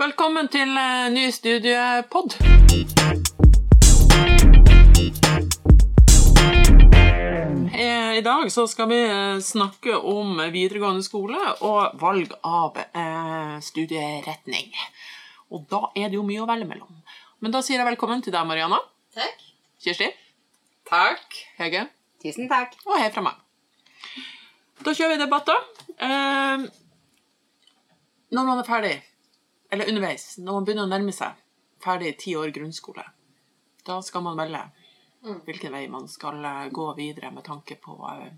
Velkommen til eh, ny studiepod. Eh, I dag så skal vi eh, snakke om videregående skole og valg av studieretning. Og da er det jo mye å velge mellom. Men da sier jeg velkommen til deg, Mariana. Takk. Kirsti. Takk. Hege. Tusen takk. Og hei fra meg. Da kjører vi debatter. Når man er ferdig, eller underveis, når man begynner å nærme seg ferdig ti år grunnskole, da skal man velge hvilken vei man skal eh, gå videre med tanke på uh,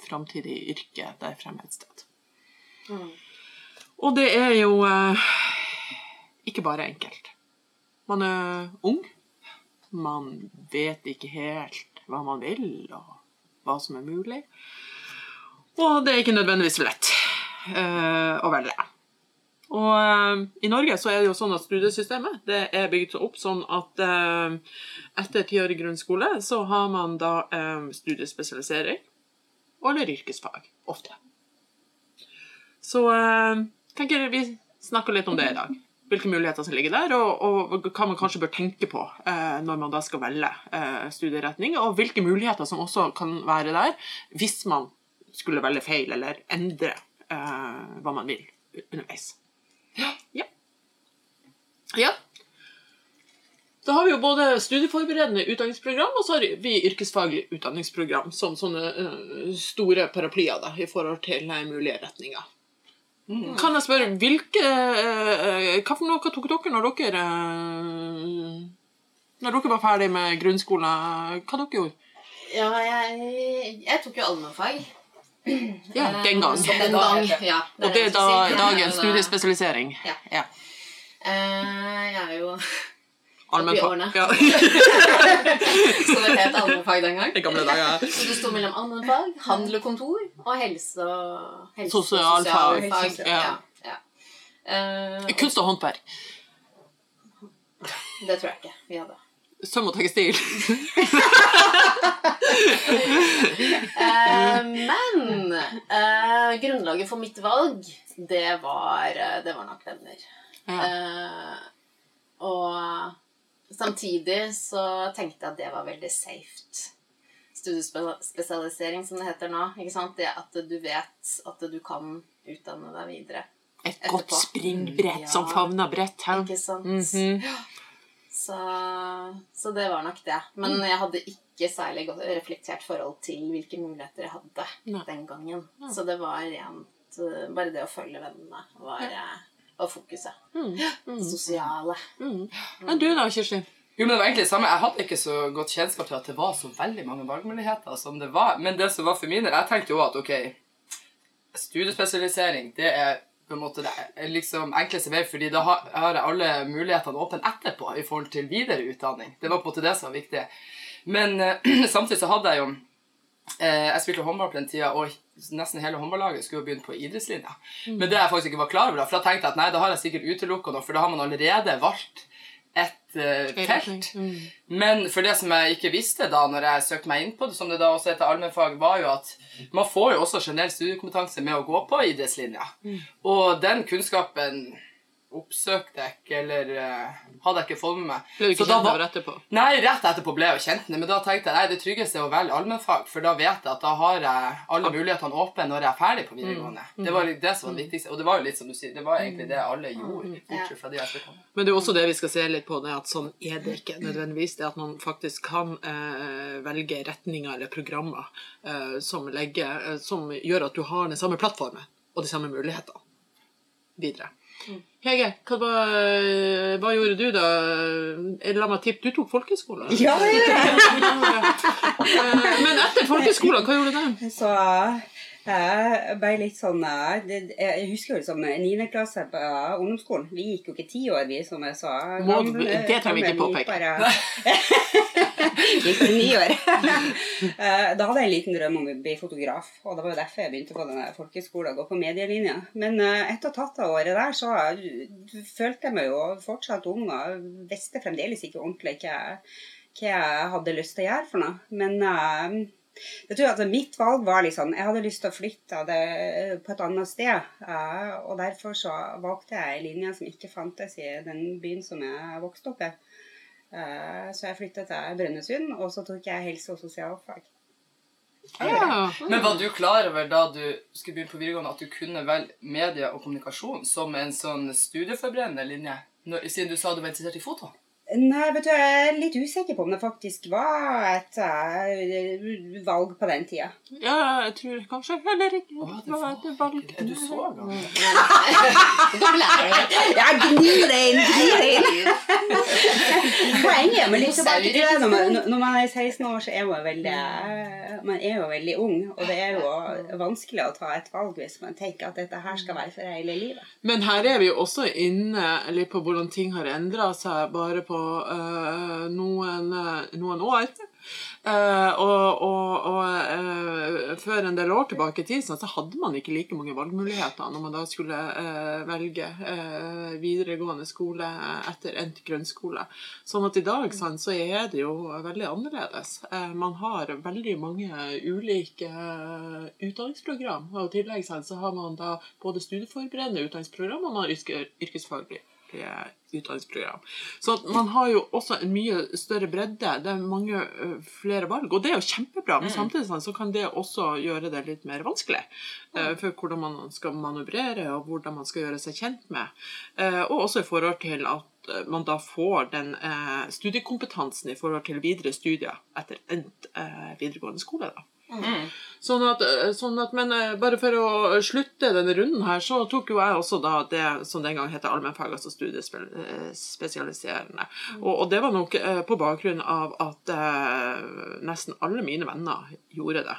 framtidig yrke der fremme et sted. Og det er jo eh, ikke bare enkelt. Man er ung. Man vet ikke helt hva man vil, og hva som er mulig. Og det er ikke nødvendigvis lett eh, å velge. Og uh, i Norge så er det jo sånn at studiesystemet det er bygd opp sånn at uh, etter tiårig grunnskole så har man da eh, studiespesialisering eller yrkesfag, ofte. Så uh, tenker vi snakker litt om det i dag. Hvilke muligheter som ligger der, og, og hva man kanskje bør tenke på eh, når man da skal velge studieretning, og hvilke muligheter som også kan være der hvis man skulle velge feil eller endre hva man vil underveis. Ja. ja. Da har vi jo både studieforberedende utdanningsprogram og så har vi yrkesfaglig utdanningsprogram som sånne eh, store paraplyer da, i forhold til eh, mulige retninger. Kan jeg spørre, hvilke eh, Hva for noe tok dere når dere eh, Når dere var ferdig med grunnskolen? Hva dere gjorde Ja, jeg, jeg tok jo allmennfag. Ja, den gang. Den gang, ja. Og det er da dagens studiespesialisering. Ja. ja. Eh, Jeg er jo Allmennfag. Ja. Som det het allmennfag den gang. I gamle dager. Så du sto mellom allmennfag, handel og kontor og helse og helse Sosialfag. Ja. Eh, Kunst og håndverk. det tror jeg ikke vi hadde. Søm og tekstil. Eh, men eh, grunnlaget for mitt valg, det var, eh, det var nok venner. Ja. Eh, og samtidig så tenkte jeg at det var veldig safe. Studiespesialisering, som det heter nå. Ikke sant? Det at du vet at du kan utdanne deg videre. Et Etterpå. godt springbrett Ja. som favner bredt. Ikke sant? Mhm. Så, så det var nok det. Men jeg hadde ikke særlig godt reflektert forhold til hvilke muligheter jeg hadde Nei. den gangen. Så det var rent eh, Bare det å følge vennene var, eh, var fokuset. Sosiale. Mm. Men du da, Kirsti? Jo, men det var egentlig det samme. Jeg hadde ikke så godt kjennskap til at det var så veldig mange valgmuligheter som det var. Men det som var for min del, jeg tenkte jo at ok, studiespesialisering, det er på en måte det liksom enkleste vei, fordi da har jeg alle mulighetene åpne etterpå i forhold til videre utdanning. Det var på en måte det som var viktig. Men uh, samtidig så hadde jeg jo uh, Jeg spilte håndball på den tida, og nesten hele håndballaget skulle jo begynne på idrettslinja. Men det jeg faktisk ikke var klar over, da, for da tenkte jeg at nei, da har jeg sikkert utelukka noe, for da har man allerede valgt et uh, felt. Mm. Men for det som jeg ikke visste da når jeg søkte meg inn på det, som det da også heter allmennfag, var jo at man får jo også generell studiekompetanse med å gå på idrettslinja. Og den kunnskapen oppsøkte jeg ikke, eller uh, hadde jeg ikke fått med meg. Ble du ikke kjent over etterpå? Nei, rett etterpå ble jeg jo kjent med men da tenkte jeg nei, det tryggeste er å velge allmennfag, for da vet jeg at da har jeg alle mulighetene åpne når jeg er ferdig på videregående. Det var det som var det viktigste, og det var jo litt som du sier, det var egentlig det alle gjorde, bortsett fra de jeg snakket. Men det er jo også det vi skal se litt på, det at sånn er det ikke nødvendigvis. Det at man faktisk kan uh, velge retninger eller programmer uh, som, legger, som gjør at du har den samme plattformen og de samme mulighetene videre. Hege, hva, var- hva gjorde du da? Eh, La meg tippe, du tok folkeskole? Ja, det gjorde jeg. Eh, Men etter folkeskolen, hva gjorde du da? Så jeg ble litt sånn eh, Jeg husker jo liksom 9. klasse på ungdomsskolen. Vi gikk jo ikke ti år, vi, som jeg sa. Må- det trenger vi ikke påpeke. gikk på nyåret. Eh, Da hadde jeg en liten drøm om å bli fotograf, og det var jo derfor jeg begynte på denne folkeskolen, å gå på medielinja. Men eh, etter tatt det året der, så følte jeg meg jo fortsatt ung, og visste fremdeles ikke ordentlig hva jeg, hva jeg hadde lyst til å gjøre for noe. Men eh, Jeg tror at Mitt valg var liksom Jeg hadde lyst til å flytte på et annet sted. og derfor så valgte jeg linje som ikke fantes i den byen som jeg vokste opp i. Eh, så jeg flyttet til Brønnøysund, og så tok jeg helse- og sosialfag. Ja. Men var du klar over da du skulle begynne på videregående at du kunne velge media og kommunikasjon som en sånn studieforberedende linje? Siden du sa du var interessert i foto? Nei, vet du, jeg er litt usikker på om det faktisk var et uh, valg på den tida. ja, jeg tror kanskje heller ikke. Åh, det var et valg. Er du så gammel? Er. Jeg gnir det inn! Gnir det inn! Poenget med litt tilbake til det, når man, når man er 16 år, så er man veldig Man er jo veldig ung, og det er jo vanskelig å ta et valg hvis man tenker at dette her skal være for hele livet. Men her er vi jo også inne litt på hvordan ting har endra seg bare på øh, noen, øh, noen år. Uh, og og, og eh, før en del år tilbake i tid så hadde man ikke like mange valgmuligheter når man da skulle eh, velge eh, videregående skole etter endt grunnskole. Sånn at i dag sånn, så er det jo veldig annerledes. Eh, man har veldig mange ulike eh, utdanningsprogram. Og i tillegg sånn, så har man da både studieforberedende utdanningsprogram og man har yrke, yrkesfaglige utdanningsprogram. Så man har jo også en mye større bredde. Det er mange flere valg. Og det er jo kjempebra, men samtidig sånn, så kan det også gjøre det litt mer vanskelig. eh, For hvordan man skal manøvrere, og hvordan man skal gjøre seg kjent med. Eh, Og også i forhold til at eh, man da får den eh, studiekompetansen i forhold til videre studier etter endt eh, videregående skole. da. Sånn at, sånn at, men eh, bare for å slutte denne runden her, så tok jo jeg også da det som den gang het allmennfag, altså studiespesialiserende. Og, og det var nok eh, på bakgrunn av at eh, nesten alle mine venner gjorde det.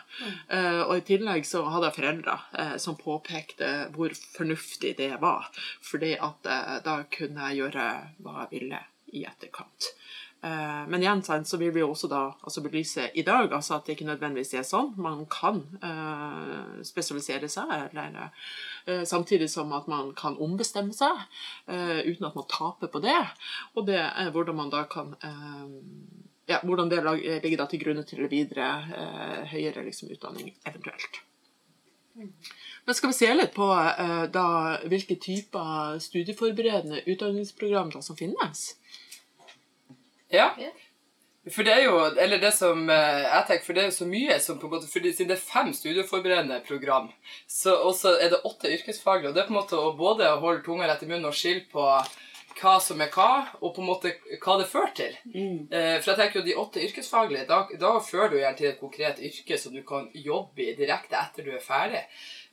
Eh, og i tillegg så hadde jeg foreldre eh, som påpekte hvor fornuftig det var, fordi at eh, da kunne jeg gjøre hva jeg ville i etterkant. Eh, Men igjen så vil vi også da altså belyse i dag altså at det ikke nødvendigvis er sånn. Man kan uh, spesialisere seg, eller, uh, samtidig som at man kan ombestemme seg uh, uten at man taper på det. Og det er hvordan man da kan ja, hvordan det ligger da til grunne til videre høyere liksom, utdanning eventuelt. Men skal vi se litt på da, hvilke typer studieforberedende utdanningsprogram da, som finnes? Ja. For det er jo Eller det som eh, jeg tenker, for det er jo så mye som på en måte fordi Siden det er fem studieforberedende program, så er det åtte yrkesfaglige. Og det er på en måte å både holde tunga rett i munnen og skille på hva som er hva, og på en måte hva det fører til. Mm. for jeg tenker jo de åtte yrkesfaglige, da, da fører du gjerne til et konkret yrke som du kan jobbe i direkte etter du er ferdig.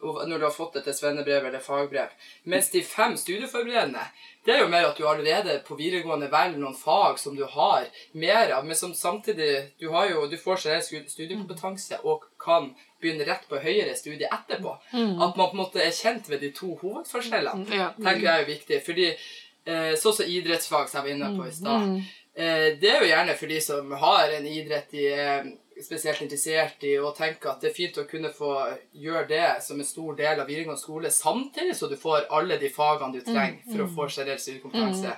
Når du har fått et svennebrev eller fagbrev. Mens de fem studieforberedende, det er jo mer at du allerede på videregående velger noen fag som du har mer av, men som samtidig Du, har jo, du får generell studiekompetanse og kan begynne rett på høyere studie etterpå. At man på en måte er kjent ved de to hovedforskjellene, Ja. tenker jeg er viktig. Fordi eh, sånn som idrettsfag, som jeg var inne på i stad, eh, det er jo gjerne for de som har en idrett i er spesielt interessert i, og tenker at det er fint å kunne få gjøre det som en stor del av videregående skole, samtidig så du får alle de fagene du trenger for å få generell studiekompetanse.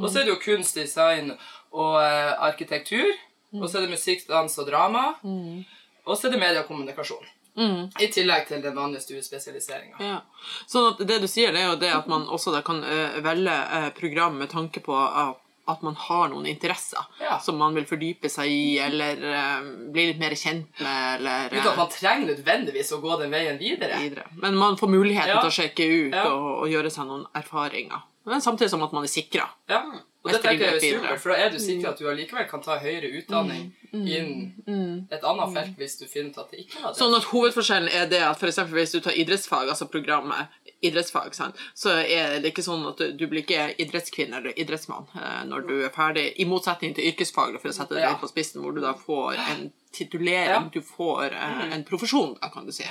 Og så er det jo kunst, design og eh, arkitektur. Og så er det musikk, dans og drama. Og så er det media og kommunikasjon. I tillegg til den vanlige studiespesialiseringa. Ja. Sånn at det du sier, det er jo det at man også kan eh, velge eh, program med tanke på at, at man har noen interesser Ja. som man vil fordype seg i, eller eh, bli litt mer kjent med, eller Uten at man trenger nødvendigvis å gå den veien videre. videre. Men man får muligheten Ja. til å sjekke ut og, og gjøre seg noen erfaringer. Men samtidig som at man er sikra. Ja, og dette tenker jeg er ikke supert, for da er du sikker at du allikevel kan ta høyere utdanning innen et annet felt hvis du finner ut at det ikke var det. Sånn at hovedforskjellen er det at eksempel hvis du tar idrettsfag, altså programmet idrettsfag, sant, så er det ikke sånn at du, du blir ikke idrettskvinne eller idrettsmann eh, når du er ferdig, i motsetning til yrkesfag, for å sette det litt på spissen, hvor du da får en titulering, du får eh, en profesjon, da kan du si.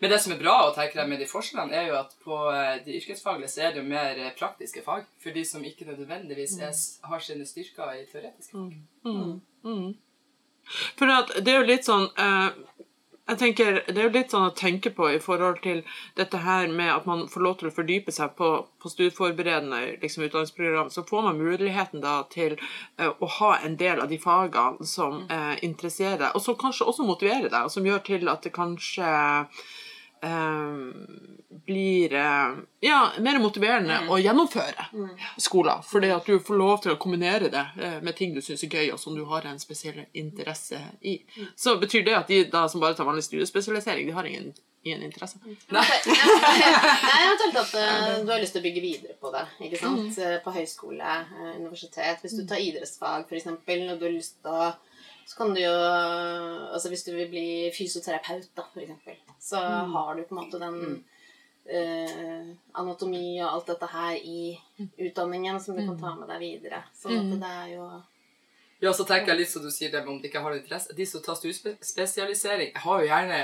Men det som er bra å tenke deg med de forskjellene, er jo at på eh, de yrkesfaglige så er det jo mer eh, praktiske fag. For de som ikke nødvendigvis er, har sine styrker i teoretiske fag. For at det er jo litt sånn eh, jeg tenker, Det er jo litt sånn å tenke på i forhold til dette her med at man får lov til å fordype seg på, på studieforberedende liksom, utdanningsprogram. Så får man muligheten da til eh, å ha en del av de fagene som eh, interesserer deg, og som kanskje også motiverer deg, og som gjør til at det kanskje blir eh, ja, mer motiverende å gjennomføre skolen. Fordi at du får lov til å kombinere det eh, med ting du syns er gøy, og som du har en spesiell interesse i. Så betyr det at de da, som bare tar vanlig studiespesialisering, de har ingen, ingen interesse. Nei, jeg har talt at eh, du har lyst til å bygge videre på det. ikke sant? Eh, På høyskole, eh, universitet. Hvis du tar idrettsfag, f.eks., og du har lyst til å så kan du jo Altså hvis du vil bli fysioterapeut, da, for eksempel, så har du på en måte den uh, anatomi og alt dette her i utdanningen som du kan ta med deg videre. Så at det er jo Ja, så tenker jeg litt som du sier det om de ikke har interesse. De som tar studiespesialisering, har jo gjerne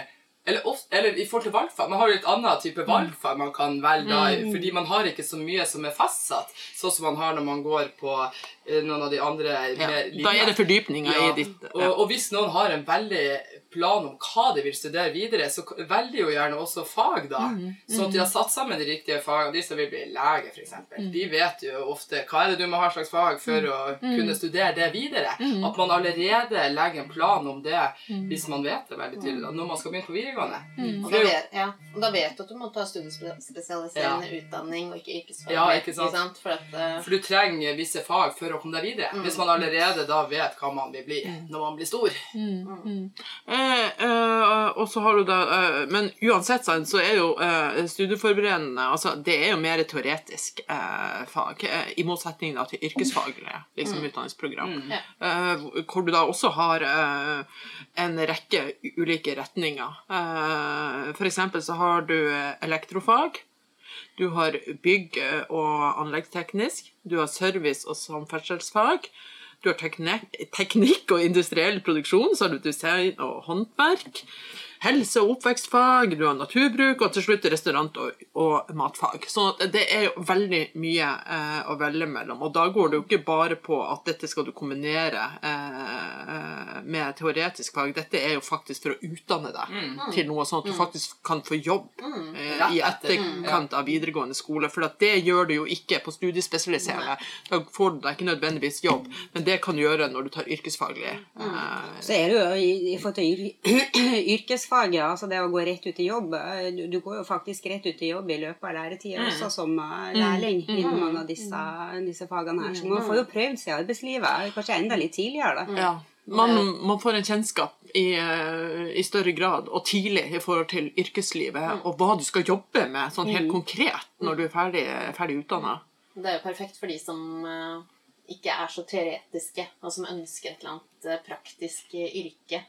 eller, ofte, eller i forhold til valgfag. Man har jo et annet type valgfag man kan velge mm. fordi man har ikke så mye som er fastsatt, sånn som man har når man går på eh, noen av de andre Ja. Da er det fordypninger Ja, i ditt og, og hvis noen har en veldig plan om hva de vil studere videre, så velger jo gjerne også fag, da. Sånn at de har satt sammen de riktige fagene. De som vil bli lege, f.eks. De vet jo ofte hva er det du må ha slags fag for å kunne studere det videre. At man allerede legger en plan om det hvis man vet det veldig tydelig da, når man skal begynne på videregående. Og da vet, ja. og da vet du at du må ta studiespesialiserende utdanning og ikke yrkesfag. Ja, ikke sant? For at uh... For du trenger visse fag for å komme deg videre. Hvis man allerede da vet hva man vil bli når man blir stor. Eh, eh, og så har du da eh, Men uansett så er jo eh, studieforberedende altså, Det er jo mer teoretisk eh, fag, eh, i motsetning da, til yrkesfaglige liksom, utdanningsprogram. mm. Eh, hvor du da også har eh, en rekke ulike retninger. Eh, for eksempel så har du eh, elektrofag. Du har bygg- og anleggsteknisk. Du har service- og samferdselsfag. Du har teknikk og industriell produksjon, så har du design og håndverk. Helse- og oppvekstfag, du har naturbruk, og til slutt restaurant- og, og matfag. Så det er jo veldig mye eh, å velge mellom. Og da går det jo ikke bare på at dette skal du kombinere eh, med teoretisk fag. Dette er jo faktisk for å utdanne deg til noe sånn at du faktisk kan få jobb eh, i etterkant av videregående skole. For at det gjør du jo ikke på studiespesialisering. Da får du deg ikke nødvendigvis jobb, men det kan du gjøre når du tar yrkesfaglig. Eh, Så er det jo i, i forhold til yr yrkesfaget, altså det å gå rett ut i jobb eh, Du, du går jo faktisk rett ut i jobb i løpet av læretida også som eh, lærling innen mange av disse, disse fagene her. Så man får jo prøvd seg i arbeidslivet, kanskje enda litt tidligere, da. ja. Man, man får en kjennskap i, eh, i større grad og tidlig i forhold til yrkeslivet og hva du skal jobbe med sånn helt konkret når du er ferdig, ferdig utdanna. det er jo perfekt for de som eh, ikke er så teoretiske, og som ønsker et eller annet eh, praktisk eh, yrke.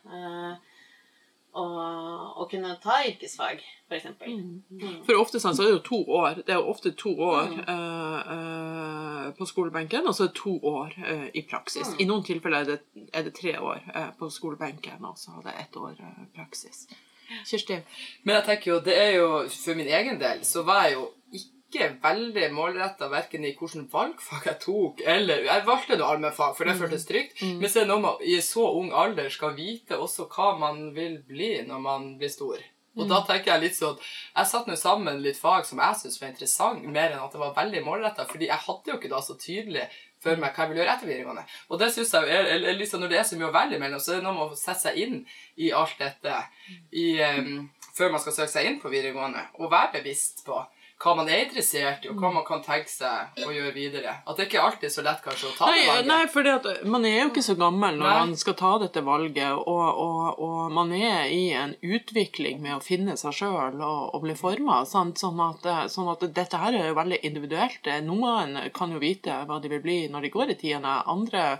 Og kunne ta yrkesfag, for eksempel. For ofte sånn, så er det jo to år. Det er jo ofte to år eh, eh, på skolebenken, og så er det to år eh, i praksis. I noen tilfeller er det, er det tre år eh, på skolebenken, og så er det ett år eh, praksis. Kirsti? Men jeg tenker jo, det er jo, for min egen del, så var jeg jo ikke veldig målretta verken i hvilket valgfag jeg tok, eller Jeg valgte noe allmennfag, for det føltes trygt. Men så er det noe med i så ung alder skal vite også hva man vil bli når man blir stor. Og da tenker jeg litt sånn Jeg satte nå sammen litt fag som jeg syntes var interessant, mer enn at det var veldig målretta, fordi jeg hadde jo ikke da så tydelig for meg hva jeg ville gjøre etter videregående. Og det synes jeg er, er, er liksom, Når det er så mye å velge mellom, så er det noe med å sette seg inn i alt dette i, um, før man skal søke seg inn på videregående, og være bevisst på hva man er interessert i, og hva man kan tenke seg å gjøre videre. At det ikke alltid er så lett kanskje å ta det valget. nei for man er jo ikke så gammel når Nei. man skal ta dette valget, og, og, og man er i en utvikling med å finne seg sjøl og, og bli forma. Sånn, eh, sånn at dette her er jo veldig individuelt. Noen kan jo vite hva de vil bli når de går i tiende. Andre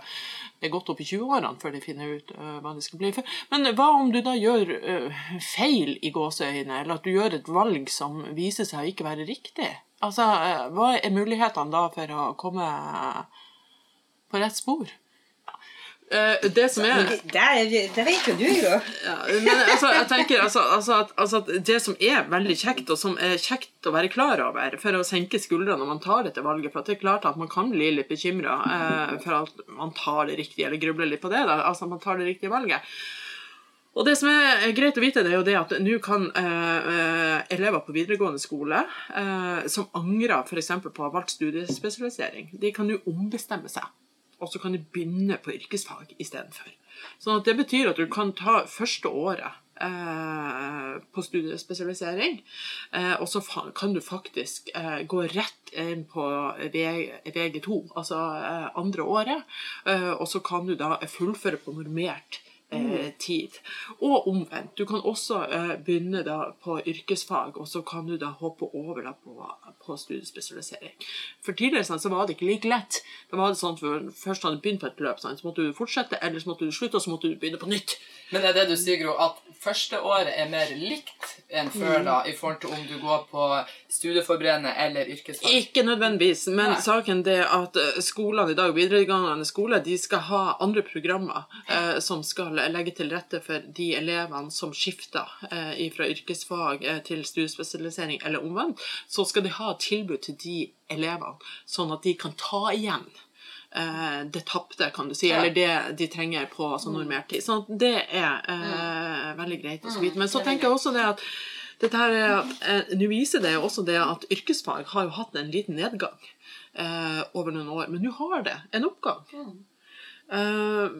er godt opp i 20-årene før de finner ut uh, hva de skal bli. Men hva om du da gjør uh, feil i gåseøyne, eller at du gjør et valg som viser seg å ikke være riktig? Altså, uh, Hva er mulighetene da for å komme på rett spor? Eh, det som er Det, det vet jo du, jo. ja, men altså, jeg tenker altså, altså, at, altså at det som er veldig kjekt, og som er kjekt å være klar over for å senke skuldrene når man tar dette valget, for at det er klart at man kan bli litt bekymra eh, for at man tar det riktige, eller grubler litt på det, da, altså at man tar det riktige valget. Og det som er greit å vite, det er jo det at nå kan eh, eh, elever på videregående skole eh, som angrer f.eks. på å ha valgt studiespesialisering, de kan jo ombestemme seg. Og så kan du begynne på yrkesfag istedenfor. Sånn at det betyr at du kan ta første året eh, på studiespesialisering, eh, og så kan du faktisk eh, gå rett inn på VG2, altså eh, andre året, eh, og så kan du da fullføre på normert eh, tid. Og omvendt. Du kan også eh, begynne da på yrkesfag, og så kan du da hoppe over da på, på studiespesialisering. For tidligere sånn, så var det ikke like lett. Da var det sånn for Først hadde du begynt på et løp, sånn, så måtte du fortsette, eller så måtte du slutte, og så måtte du begynne på nytt. Men er det du sier, Gro, at første året er mer likt enn før, Mm. da, i forhold til om du går på studieforberedende eller yrkesfag? Ikke nødvendigvis, men Nei. saken det at eh, skolene i dag, videregående skole, de skal ha andre programmer eh, som skal legge til rette for de elevene som skifter eh, fra yrkesfag eh, til studiespesialisering eller omvendt. Så skal de ha tilbud til de elevene, sånn at de kan ta igjen eh, det tapte, kan du si, Ja. eller det de trenger på altså, normert tid. Så det er eh, veldig greit å vite. Men så er tenker jeg også det at er eh, Nå viser det jo også det at yrkesfag har jo hatt en liten nedgang eh, over noen år, men nå har det en oppgang. Eh,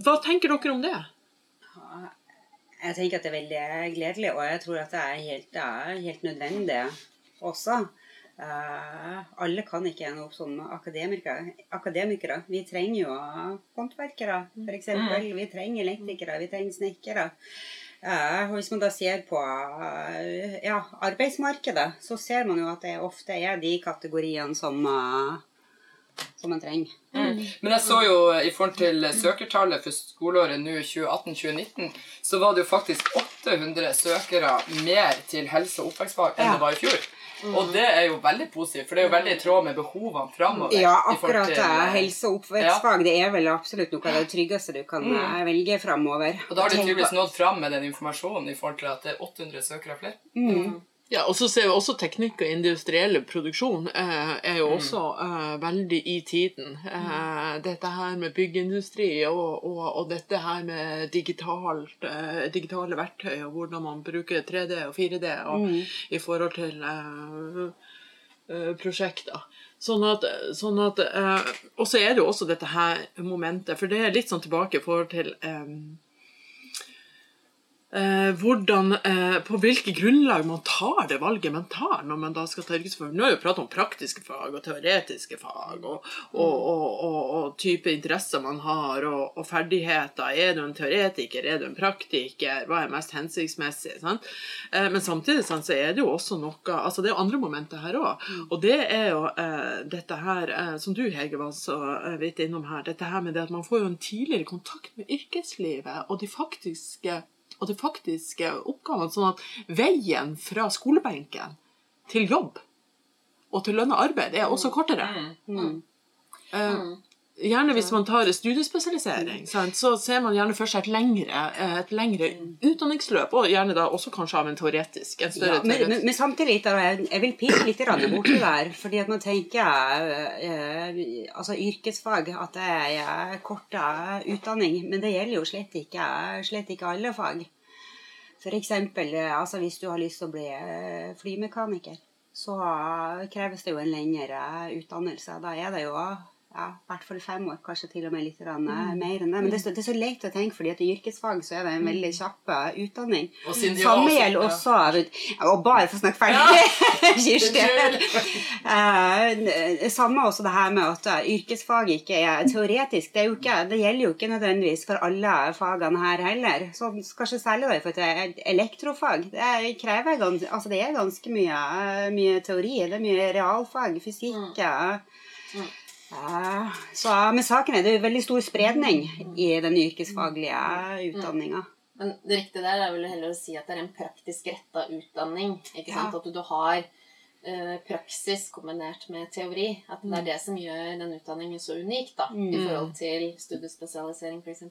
hva tenker dere om det? Jeg tenker at det er veldig gledelig, og jeg tror at det er helt, det er helt nødvendig også. Uh, alle kan ikke ende opp som akademikere. akademikere. Vi trenger jo håndverkere, f.eks. Vi trenger elektrikere, vi trenger snekkere. Eh, hvis man da ser på eh, ja, arbeidsmarkedet, så ser man jo at det ofte er de kategoriene som, eh, som man trenger. Men jeg så jo eh, i forhold til søkertallet for skoleåret nå 2018-2019, så var det jo faktisk 800 søkere mer til helse- og oppvekstfag enn Ja. det var i fjor. Og det er jo veldig positivt, for det er jo veldig i tråd med behovene framover. Ja, akkurat til, det. eh, Helse- og oppvekstfag det er vel absolutt noe av det tryggeste du kan mm. velge framover. Og da har de tydeligvis nådd fram med den informasjonen i forhold til at det er 800 søkere flere. Ja, og så ser vi også teknikk og industriell produksjon eh, er jo også eh, veldig i tiden. Eh, dette her med byggeindustri og, og, og dette her med digitalt, eh, digitale verktøy og hvordan man bruker 3D og 4D og, i forhold til eh, eh, prosjekter. Sånn at, sånn at eh, Og så er det jo også dette her momentet, for det er litt sånn tilbake i forhold til eh, eh, hvordan, eh, På hvilke grunnlag man tar det valget man tar når man da skal ta yrkesfag. Nå har vi jo pratet om praktiske fag og teoretiske fag og, og, og, og, type interesser man har og, ferdigheter. Er du en teoretiker, er du en praktiker, hva er mest hensiktsmessig? Eh, men samtidig sant, så er det jo også noe altså Det er jo andre momenter her òg. Og det er jo eh, dette her, eh, som du Hege var så eh, vidt innom her, dette her med det at man får jo en tidligere kontakt med yrkeslivet og de faktiske og til faktiske oppgavene, sånn at veien fra skolebenken til jobb og til lønna arbeid er også kortere. Mm. Eh, gjerne hvis man tar studiespesialisering, sant, så ser man gjerne for seg et lengre, eh, et lengre utdanningsløp, og gjerne da også kanskje av en teoretisk, en Ja, men, men, men samtidig jeg, jeg vil pirke litt borti der. fordi at man tenker eh, altså yrkesfag, at det er kort utdanning. Men det gjelder jo slett ikke, slett ikke alle fag. Eksempel eh, altså hvis du har lyst til å bli flymekaniker, så kreves det jo en lengre utdannelse. Da er det jo ja, i hvert fall fem år, kanskje til og med litt grann, mm. mer enn det. Men det er, så, det er så leit å tenke, fordi at i yrkesfag så er det en veldig kjapp eh, utdanning. Og Samme gjelder også- også Og bare for å snakke ferdig, Kirsti. Eh, samme også det her med at eh, yrkesfag ikke er teoretisk. Det, er ikke, det gjelder jo ikke nødvendigvis for alle fagene her heller. Så kanskje særlig da, for at det er elektrofag. Det er, krever altså det er ganske mye, mye teori. Det er mye realfag, fysikk Mm. eh, så, Men saken er det er veldig stor spredning i den yrkesfaglige utdanninga. Men det riktige der er vel heller å si at det er en praktisk retta utdanning. ikke sant? Ja. At du har eh, praksis kombinert med teori. At det er det som gjør den utdanningen så unik, da, i Mm. forhold til studiespesialisering, f.eks.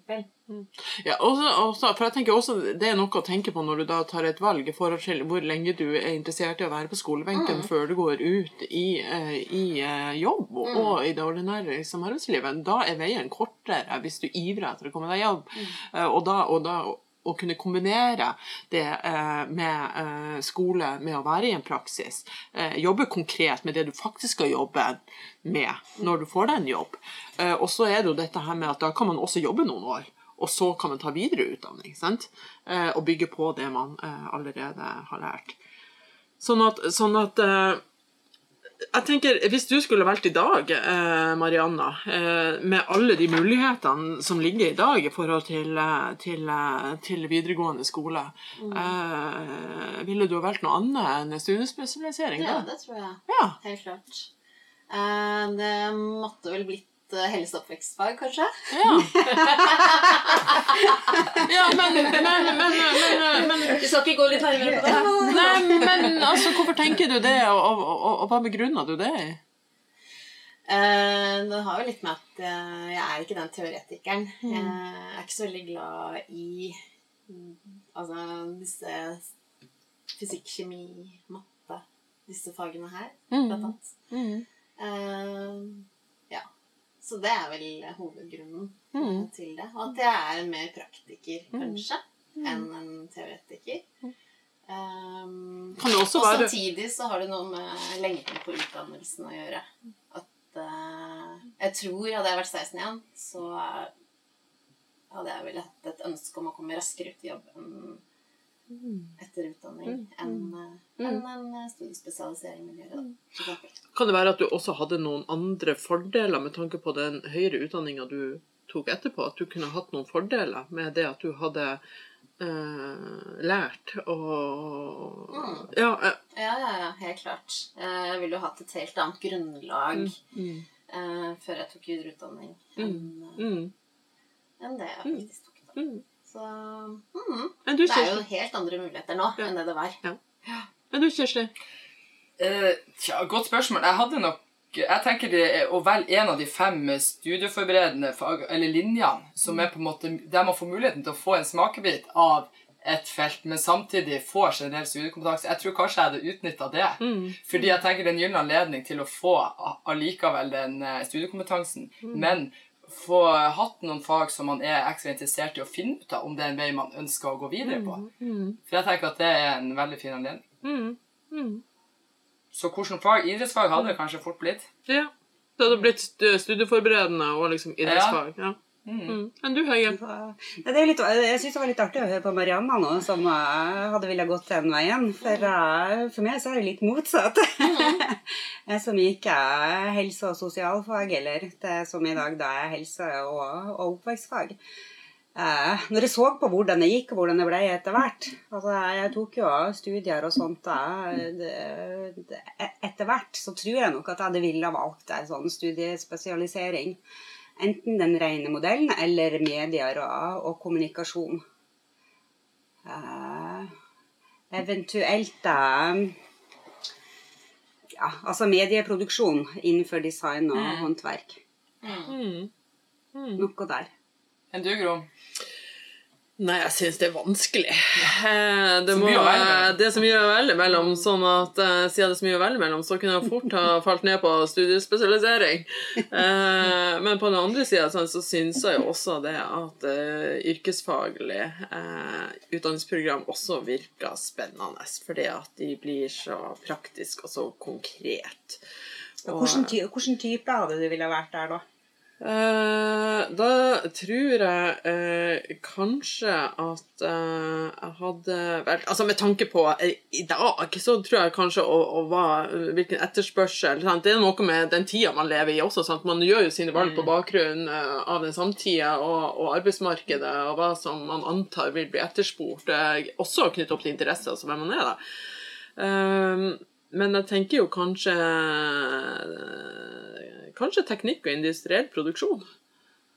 Ja, også, også, for jeg tenker også Det er noe å tenke på når du da tar et valg i forhold til hvor lenge du er interessert i å være på skolebenken før du går ut i, eh, i eh, jobb og, og i det ordinære liksom, arbeidslivet. Da er veien kortere hvis du ivrer etter å komme deg i jobb. Eh, og da, og da å kunne kombinere det eh, med eh, skole med å være i en praksis. Eh, jobbe konkret med det du faktisk skal jobbe med når du får deg en jobb. Og så er det jo dette her med at da kan man også jobbe noen år. Og så kan man ta videre utdanning sant? Og bygge på det man allerede har lært. Sånn at, sånn at jeg tenker, Hvis du skulle valgt i dag, eh, Marianna, eh, med alle de mulighetene som ligger i dag i forhold til, eh, til, eh, til videregående skole, eh, ville du ha valgt noe annet enn studiespesialisering? Ja, da? det tror jeg. Ja. Helt klart. Eh, det måtte vel blitt eh, helse- og oppvekstfag, kanskje? Ja. ja, men, men, men, men, men Du skal ikke gå litt nærmere på det? Nei, men altså, hvorfor tenker du det, og, og, og, og hva begrunner du det i? Eh, det har jo litt med at eh, jeg er ikke den teoretikeren. Jeg er ikke så veldig glad i mm, altså disse fysikk, kjemi, matte Disse fagene her, blant annet. Mm. ja. Så det er vel hovedgrunnen mm. til det. Og at jeg er en mer praktiker, kanskje, enn en teoretiker. Um, Kan det også og være samtidig så har det noe med lengden på utdannelsen å gjøre. At uh, jeg tror hadde jeg vært 16 igjen, så hadde jeg vel hatt et ønske om å komme raskere ut i jobb enn etter utdanning enn eh, enn en eh, studiespesialisering vil gjøre. Da. Kan det være at du også hadde noen andre fordeler med tanke på den høyere utdanninga du tok etterpå? At du kunne hatt noen fordeler med det at du hadde eh, lært og Mm. Ja. eh, Ja, ja, ja, helt klart. Eh, Jeg ville jo hatt et helt annet grunnlag mm, eh, før jeg tok videreutdanning enn eh, mm, enn det jeg faktisk tok. da. mm. Så mm, det er jo helt andre muligheter nå Ja. enn det det var. Men du, Kjersti? Uh, tja, godt spørsmål. Jeg hadde nok Jeg tenker det er å velge en av de fem studieforberedende fag, eller linjene, som er på en måte der man får muligheten til å få en smakebit av et felt, men samtidig få generell studiekompetanse. Jeg tror kanskje jeg hadde utnytta det. Mm. Fordi jeg tenker det er en gyllen anledning til å få allikevel den studiekompetansen. studiekompetansen, men få hatt noen fag som man er ekstra interessert i å finne ut av om det er en vei man ønsker å gå videre på. Mm. For jeg tenker at det er en veldig fin anledning. Mm. Mm. Så hvilket fag? Idrettsfag hadde det kanskje fort blitt. Ja. Det hadde blitt studieforberedende og liksom idrettsfag. Ja. Mm. Mm. Men du, Høie? Ja, det er litt, jeg syns det var litt artig å høre på Marianna nå, som eh, hadde villet gått den veien. For, eh, for meg så er det litt motsatt. jeg som gikk eh, helse- og sosialfag, eller det som i dag da er helse- og, og oppvekstfag. Eh, når jeg så på hvordan det gikk, og hvordan det ble etter hvert altså Jeg tok jo studier og sånt Etter hvert så tror jeg nok at jeg hadde ville valgt en sånn studiespesialisering. Enten den rene modellen eller medier og, og kommunikasjon. Eh, eventuelt eh, ja, altså medieproduksjon innenfor design og håndverk. Mm. Noe der. Enn du, Gro? Nei, jeg syns det er vanskelig. Eh, Det, må, det er så mye å velge mellom, sånn at eh, siden det er så mye å velge mellom, så kunne jeg fort ha falt ned på studiespesialisering. Eh, men på den andre sida sånn, så syns jeg jo også det at eh, yrkesfaglig utdanningsprogram også virker spennende, fordi at de blir så praktiske og så konkret. Og- Hvilken, type, type hadde du ville vært der, da? Eh, da tror jeg eh, kanskje at eh, jeg hadde vel, Altså med tanke på eh, i dag, så tror jeg kanskje å, å hva, hvilken etterspørsel sant? Det er noe med den tida man lever i også. Sant? Man gjør jo sine valg på bakgrunn eh, av den samtida og, og arbeidsmarkedet og hva som man antar vil bli etterspurt. eh, også knyttet opp til interesser, altså hvem man er, da. Eh, men jeg tenker jo kanskje Kanskje teknikk og industriell produksjon.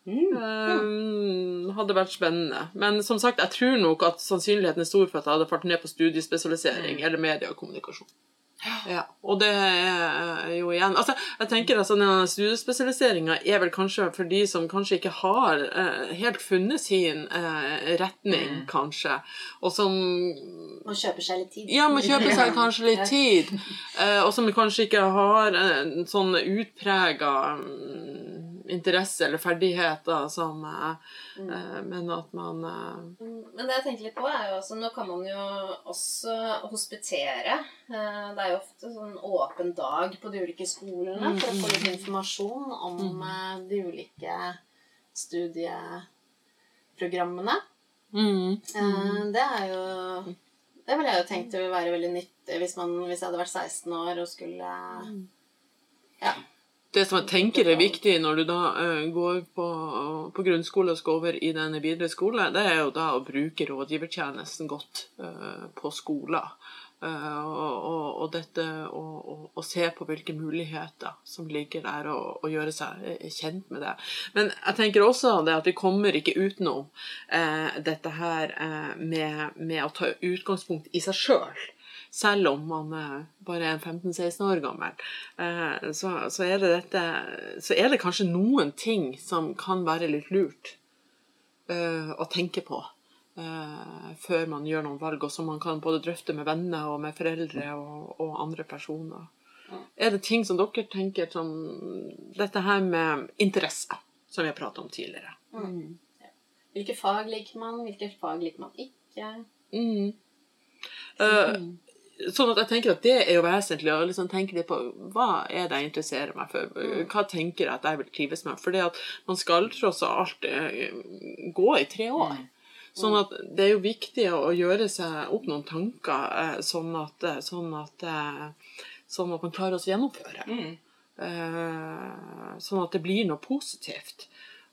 Um, hadde vært spennende. Men som sagt, jeg tror nok at sannsynligheten er stor for at jeg hadde falt ned på studiespesialisering eller media og kommunikasjon. Ja, og det er jo igjen Altså, jeg tenker at sånn studiespesialiseringa er vel kanskje for de som kanskje ikke har eh, helt funnet sin eh, retning, kanskje, og som Må kjøper seg litt tid. Ja, må kjøpe seg kanskje litt tid, eh, og som kanskje ikke har en sånn utprega mm, interesse eller ferdigheter som mm. eh, Men at man eh, Mm, Men det jeg tenker litt på, er jo også Nå kan man jo også hospitere. Eh, Det er jo ofte sånn åpen dag på de ulike skolene for å få litt informasjon om eh, de ulike studieprogrammene. mm, Eh, Det er jo Det ville jeg jo tenkt å være veldig nyttig hvis, man, hvis jeg hadde vært 16 år og skulle Ja. Det som jeg tenker er viktig når du da eh, går på, på grunnskole og skal over i den videre skole, det er jo da å bruke rådgivertjenesten godt eh, på skoler. Eh, og, og, og dette å se på hvilke muligheter som ligger der, og, og gjøre seg kjent med det. Men jeg tenker også det at vi kommer ikke utenom eh, dette her eh, med, med å ta utgangspunkt i seg sjøl selv om man bare er 15-16 år gammel, eh, så, så, er det dette, så er det kanskje noen ting som kan være litt lurt eh, å tenke på eh, før man gjør noen valg, og som man kan både drøfte med venner og med foreldre og, og andre personer. Er det ting som dere tenker som dette her med interesse, som vi har pratet om tidligere? Hvilke fag liker man, hvilke fag liker man ikke? Mm. Eh, sånn at jeg tenker at det er jo vesentlig å liksom tenke litt på hva er det jeg interesserer meg for. Hva tenker jeg at jeg vil trives med? For man skal tross alt eh, gå i tre år. Sånn at det er jo viktig å gjøre seg opp noen tanker, eh, sånn at, eh, sånn at, sånn at man klarer å gjennomføre. Mm. Sånn at det blir noe positivt.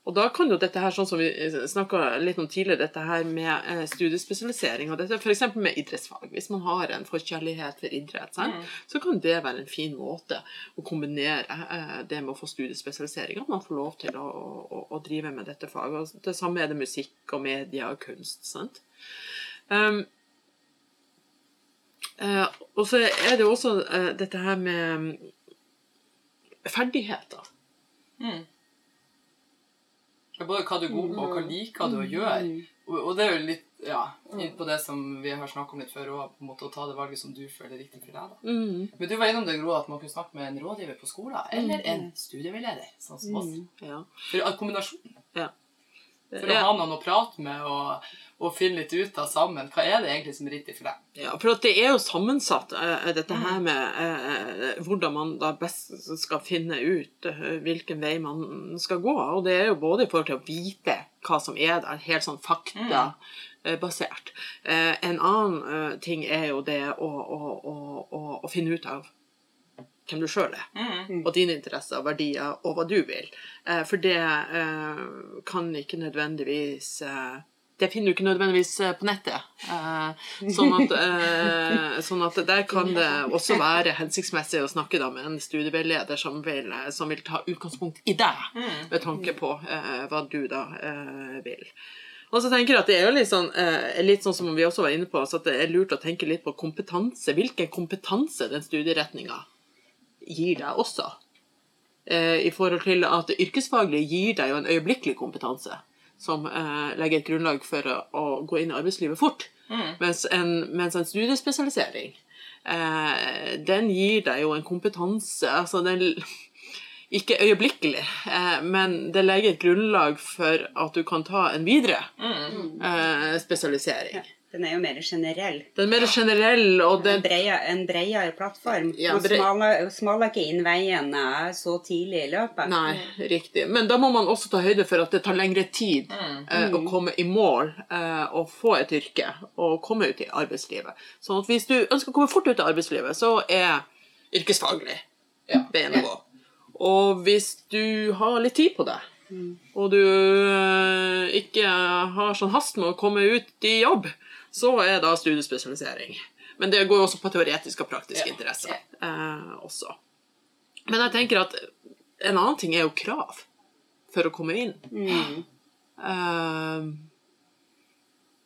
Og da kan jo dette her, sånn som vi snakka litt om tidligere, dette her med eh, studiespesialisering, og dette f.eks. med idrettsfag. Hvis man har en forkjærlighet for idrett, sant? så kan det være en fin måte å kombinere eh, det med å få studiespesialisering, at man får lov til å, å, å drive med dette faget. Og det samme er det musikk og media og kunst. sant? Um, uh, og så er det jo også uh, dette her med mm, ferdigheter. Mm. Det er Både hva du er god på, og hva liker du å gjøre. Og, og det er jo litt ja, inn på det som vi har snakket om litt før, og på en måte å ta det valget som du føler er riktig for deg. da. Mm. Men du var innom det, Gro, at man kunne snakke med en rådgiver på skolen, eller en studieveileder, sånn som oss. Ja. For kombinasjonen. Ja. For å ha noen å prate med og, og finne litt ut av sammen. Hva er det egentlig som er riktig for deg? Ja, for det er jo sammensatt, eh, dette her med eh, hvordan man da best skal finne ut eh, hvilken vei man skal gå. Og det er jo både i forhold til å vite hva som er der, helt sånn faktabasert. Basert. en annen eh, ting er jo det å, å, å, å finne ut av hvem du sjøl er, Mm. og dine interesser, verdier, og hva du vil. Eh, for det eh, kan ikke nødvendigvis eh, det finner du ikke nødvendigvis eh, på nettet. Eh, sånn, at, eh, sånn at der kan det også være hensiktsmessig å snakke da med en studieveileder som vil, som vil ta utgangspunkt i deg, med tanke på hva du da eh, vil. Og så tenker jeg at det er jo litt sånn, eh, litt sånn som vi også var inne på, så at det er lurt å tenke litt på kompetanse. Hvilken kompetanse den studieretninga gir deg også. Eh, I forhold til at yrkesfaglig gir deg jo en øyeblikkelig kompetanse som eh, legger et grunnlag for å, å gå inn i arbeidslivet fort. Mens, en, mens en studiespesialisering, eh, den gir deg jo en kompetanse altså den, Ikke øyeblikkelig, eh, men det legger et grunnlag for at du kan ta en videre eh, spesialisering. Den er jo mer generell. Den er mer generell, og En bredere, en bredere plattform. Ja, bre- smaler, smaler ikke inn veiene så tidlig i løpet. Nei, riktig. Men da må man også ta høyde for at det tar lengre tid eh, å komme i mål eh, og få et yrke og komme ut i arbeidslivet. Sånn at hvis du ønsker å komme fort ut i arbeidslivet, så er yrkesfaglig Ja. veien å gå. Og hvis du har litt tid på det, og du eh, ikke har sånn hast med å komme ut i jobb, så er da studiespesialisering. Men det går jo også på teoretisk og praktisk Ja. interesse eh, også. Men jeg tenker at en annen ting er jo krav for å komme inn Mm. eh,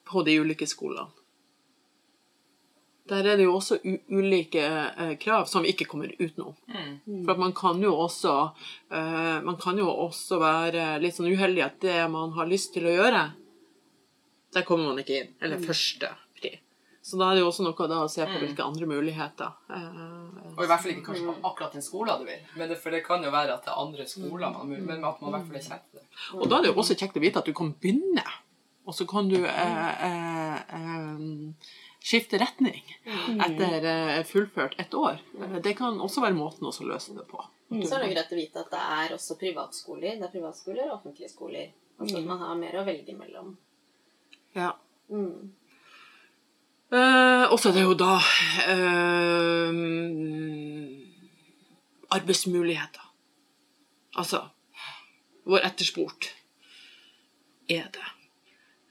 på de ulike skolene. Der er det jo også ulike eh, krav som vi ikke kommer utenom. Mm. For man kan jo også eh, Man kan jo også være litt sånn uheldig at det man har lyst til å gjøre, der kommer man ikke inn. Eller første pri. Så da er det jo også noe da å se på hvilke andre muligheter. Eh, Og i hvert fall ikke kanskje på akkurat den skolen du vil. Men det, for det kan jo være at det er andre skoler man vil, men at man i hvert fall er kjent med det. Og da er det jo også kjekt å vite at du kan begynne, og så kan du eh, eh, eh, skifte retning etter eh, fullført ett år. Eh, Det kan også være måten også å løse det på. Så er det greit å vite at det er også privatskoler. Det er privatskoler og offentlige skoler. Altså man har mer å velge mellom. Ja. Mm. Uh, og så er det jo da uh, arbeidsmuligheter. Altså Hvor etterspurt er det?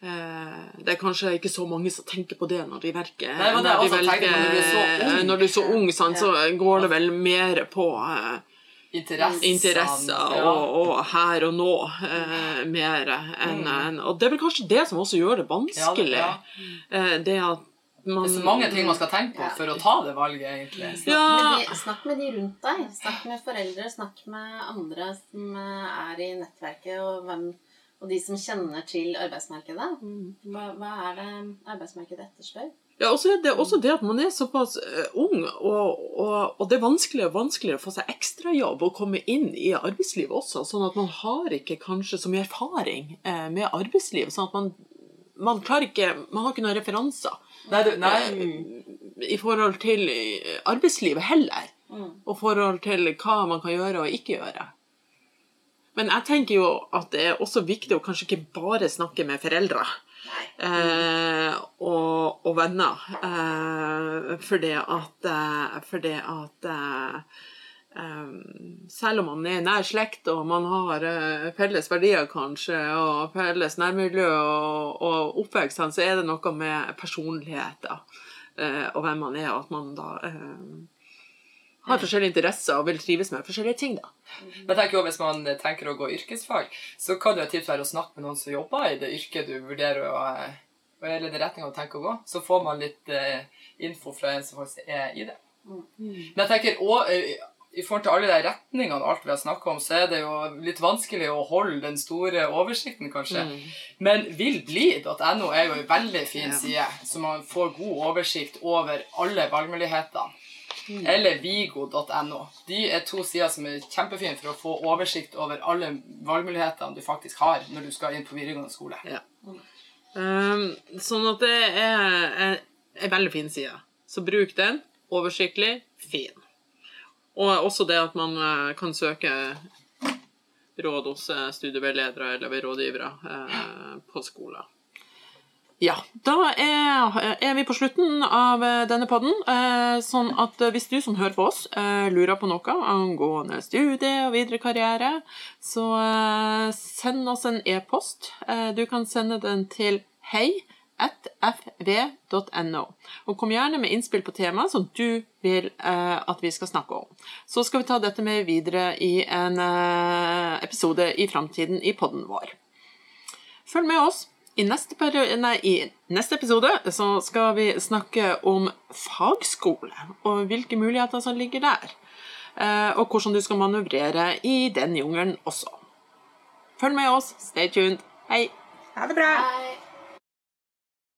Eh, det er kanskje ikke så mange som tenker på det når de verker. Nei, det når de velger, når du er så ung. når du er så ung, sant, så går det vel mer på eh, Interesser ja. og, og her og nå eh, mer enn enn- Og det er vel kanskje det som også gjør det vanskelig. Ja, Eh, det at man Det er så mange ting man skal tenke på for å ta det valget, egentlig. Snakk, Ja. med de, snakk med de rundt deg. Snakk med foreldre. Snakk med andre som eh, er i nettverket, og, hvem, og de som kjenner til arbeidsmarkedet. Hva, hva er det arbeidsmarkedet etterspør? Ja, og så er det også det at man er såpass eh, ung, og, og, og det er vanskeligere og vanskeligere å få seg ekstrajobb og komme inn i arbeidslivet også. Sånn at man har ikke kanskje så mye erfaring eh, med arbeidsliv. Sånn at man, man klarer ikke Man har ikke noen referanser Nei, du, nei. i forhold til eh, arbeidslivet heller. Og forhold til hva man kan gjøre og ikke gjøre. Men jeg tenker jo at det er også viktig å kanskje ikke bare snakke med foreldre eh, og, og venner. Eh, fordi at, eh, for at eh, selv om man er nær slekt og man har eh, felles verdier kanskje, og felles nærmiljø og, og oppvekst, så er det noe med personligheter eh, og hvem man er, og at man da eh, har forskjellige interesser og vil trives med forskjellige ting. da. Men tenker jo, Hvis man tenker å gå yrkesfag, så kan det jo et tips være å snakke med noen som jobber i det yrket du vurderer å eller den retninga du tenker å gå. Så får man litt eh, info fra en som faktisk er i det. Men jeg tenker også, eh, i forhold til alle de retningene og alt vi har snakka om, så er det jo litt vanskelig å holde den store oversikten, kanskje. Men villbli.no er jo en veldig fin side, så man får god oversikt over alle valgmulighetene. Eller vigo.no. De er to sider som er kjempefine for å få oversikt over alle valgmulighetene du faktisk har når du skal inn på videregående skole. Ja. Um, sånn at det er en, en veldig fin side. Så bruk den. Oversiktlig, fin. Og også det at man eh, kan søke råd hos eh, studieveiledere eller ved rådgivere eh, på skoler. Ja, da er, vi på slutten av eh, denne podden. Eh, sånn at eh, hvis du som hører på oss, lurer på noe angående studie og videre karriere, så send oss en e-post. Du kan sende den til hei fv.no. Og kom gjerne med innspill på temaet som du vil at vi skal snakke om. Så skal vi ta dette med videre i en episode i framtiden i podden vår. Følg med oss. I neste, nei, I neste episode så skal vi snakke om fagskole, og hvilke muligheter som ligger der. Eh, og hvordan du skal manøvrere i den jungelen også. Følg med oss. Stay tuned. Hei! Ha det bra! Hei.